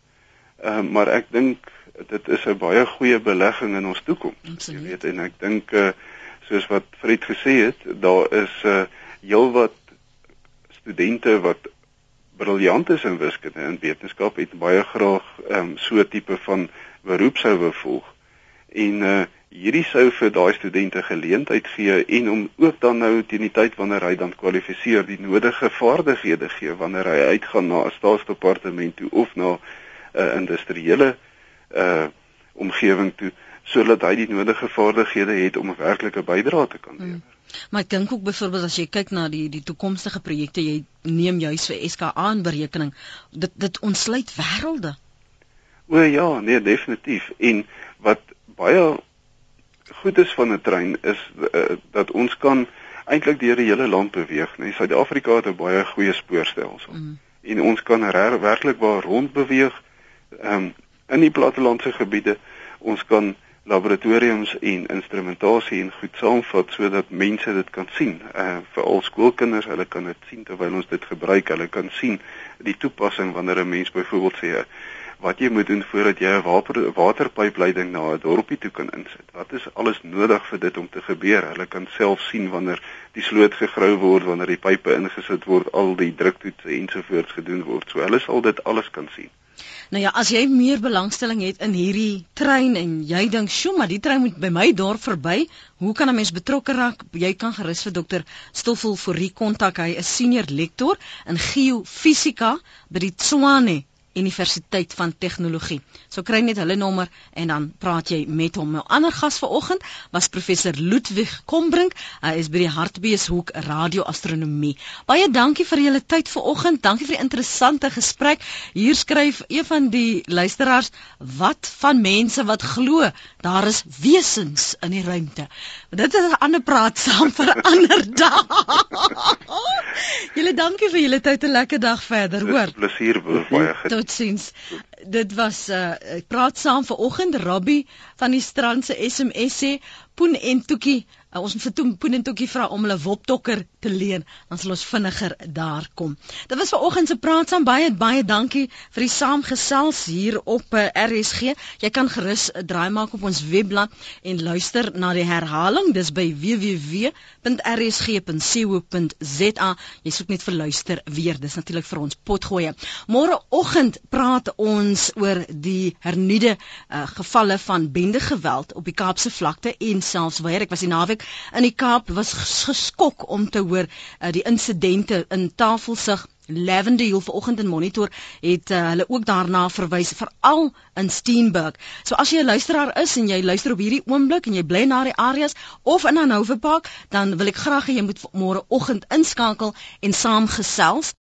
B: Ehm uh, maar ek dink dit is 'n baie goeie belegging in ons toekoms. Jy weet en ek dink uh, soos wat Fred gesê het, daar is 'n uh, heelwat studente wat briljant is in wiskunde en wetenskap het baie graag um, so tipe van beroep sou wou volg. En uh, hierdie sou vir daai studente geleentheid gee en om ook dan nou teen die tyd wanneer hy dan kwalifiseer die nodige vaardighede gee wanneer hy uitgaan na 'n staatsdepartement toe of na 'n uh, industriële uh omgewing toe sodat hy die nodige vaardighede het om 'n werklike bydrae te kan lewer. Hmm.
A: Maar ek dink ook byvoorbeeld as jy kyk na die die toekomstige projekte jy neem juis vir SKA aan berekening dit dit ontsluit wêrelde.
B: O ja, nee definitief en wat baie goed is van 'n trein is uh, dat ons kan eintlik deur die hele land beweeg, nee Suid-Afrika het 'n baie goeie spoorstelsel. Mm. En ons kan werklik waar rond beweeg. Ehm um, in die plattelandse gebiede ons kan laboratoriums en instrumentasie en goed saamvat sodat mense dit kan sien. Uh vir al skoolkinders, hulle kan dit sien terwyl ons dit gebruik. Hulle kan sien die toepassing wanneer 'n mens byvoorbeeld sê wat jy moet doen voordat jy 'n water waterpypleiding na 'n dorpie toe kan insit. Wat is alles nodig vir dit om te gebeur? Hulle kan self sien wanneer die sloot gegrou word, wanneer die pype ingesit word, al die druktoetse ensovoorts gedoen word. So hulle sal dit alles kan sien.
A: Nou ja, as jy meer belangstelling het in hierdie trein en jy dink, "Sjoe, maar die trein moet by my dorp verby, hoe kan 'n mens betrokke raak?" Jy kan gerus vir dokter Stoffel Fourie kontak. Hy is senior lektor in geofisika by die Tshwane Universiteit van Tegnologie. So kry net hulle nommer en dan praat jy met hom. My ander gas vanoggend was professor Ludwig Kombrink. Hy is by die Hartbeeshoek Radioastronomie. Baie dankie vir julle tyd vanoggend. Dankie vir die interessante gesprek. Hier skryf een van die luisteraars: "Wat van mense wat glo daar is wesens in die ruimte?" Dit is 'n ander praat saam vir 'n ander dag. julle dankie vir julle tyd. 'n Lekker dag verder, hoor.
B: Plesier, baie
A: goed. Totsiens. Dit was uh ek praat saam vanoggend Rabbi van die strand se SMS sê Poen en Toekie uh, ons vir Toen Poen en Toekie vra om hulle woptokker te leen dan sal ons vinniger daar kom. Dit was vanoggend se praat saam baie baie dankie vir die saamgesels hier op uh, RSG. Jy kan gerus 'n uh, draai maak op ons webblad en luister na die herhaling. Dis by www.rsg.co.za. Jy soek net vir luister weer. Dis natuurlik vir ons potgoeie. Môreoggend praat ons oor die hernuide uh, gevalle van bendegeweld op die Kaapse vlakte en selfs waar ek was die naweek in die Kaap was geskok om te hoor uh, die insidente in Tafelsig Lavender Hill vanoggend in Monitor het uh, hulle ook daarna verwys veral in Steenburg. So as jy 'n luisteraar is en jy luister op hierdie oomblik en jy bly na die areas of in Hanover Park, dan wil ek graag hê jy moet môre oggend inskakel en saam gesels.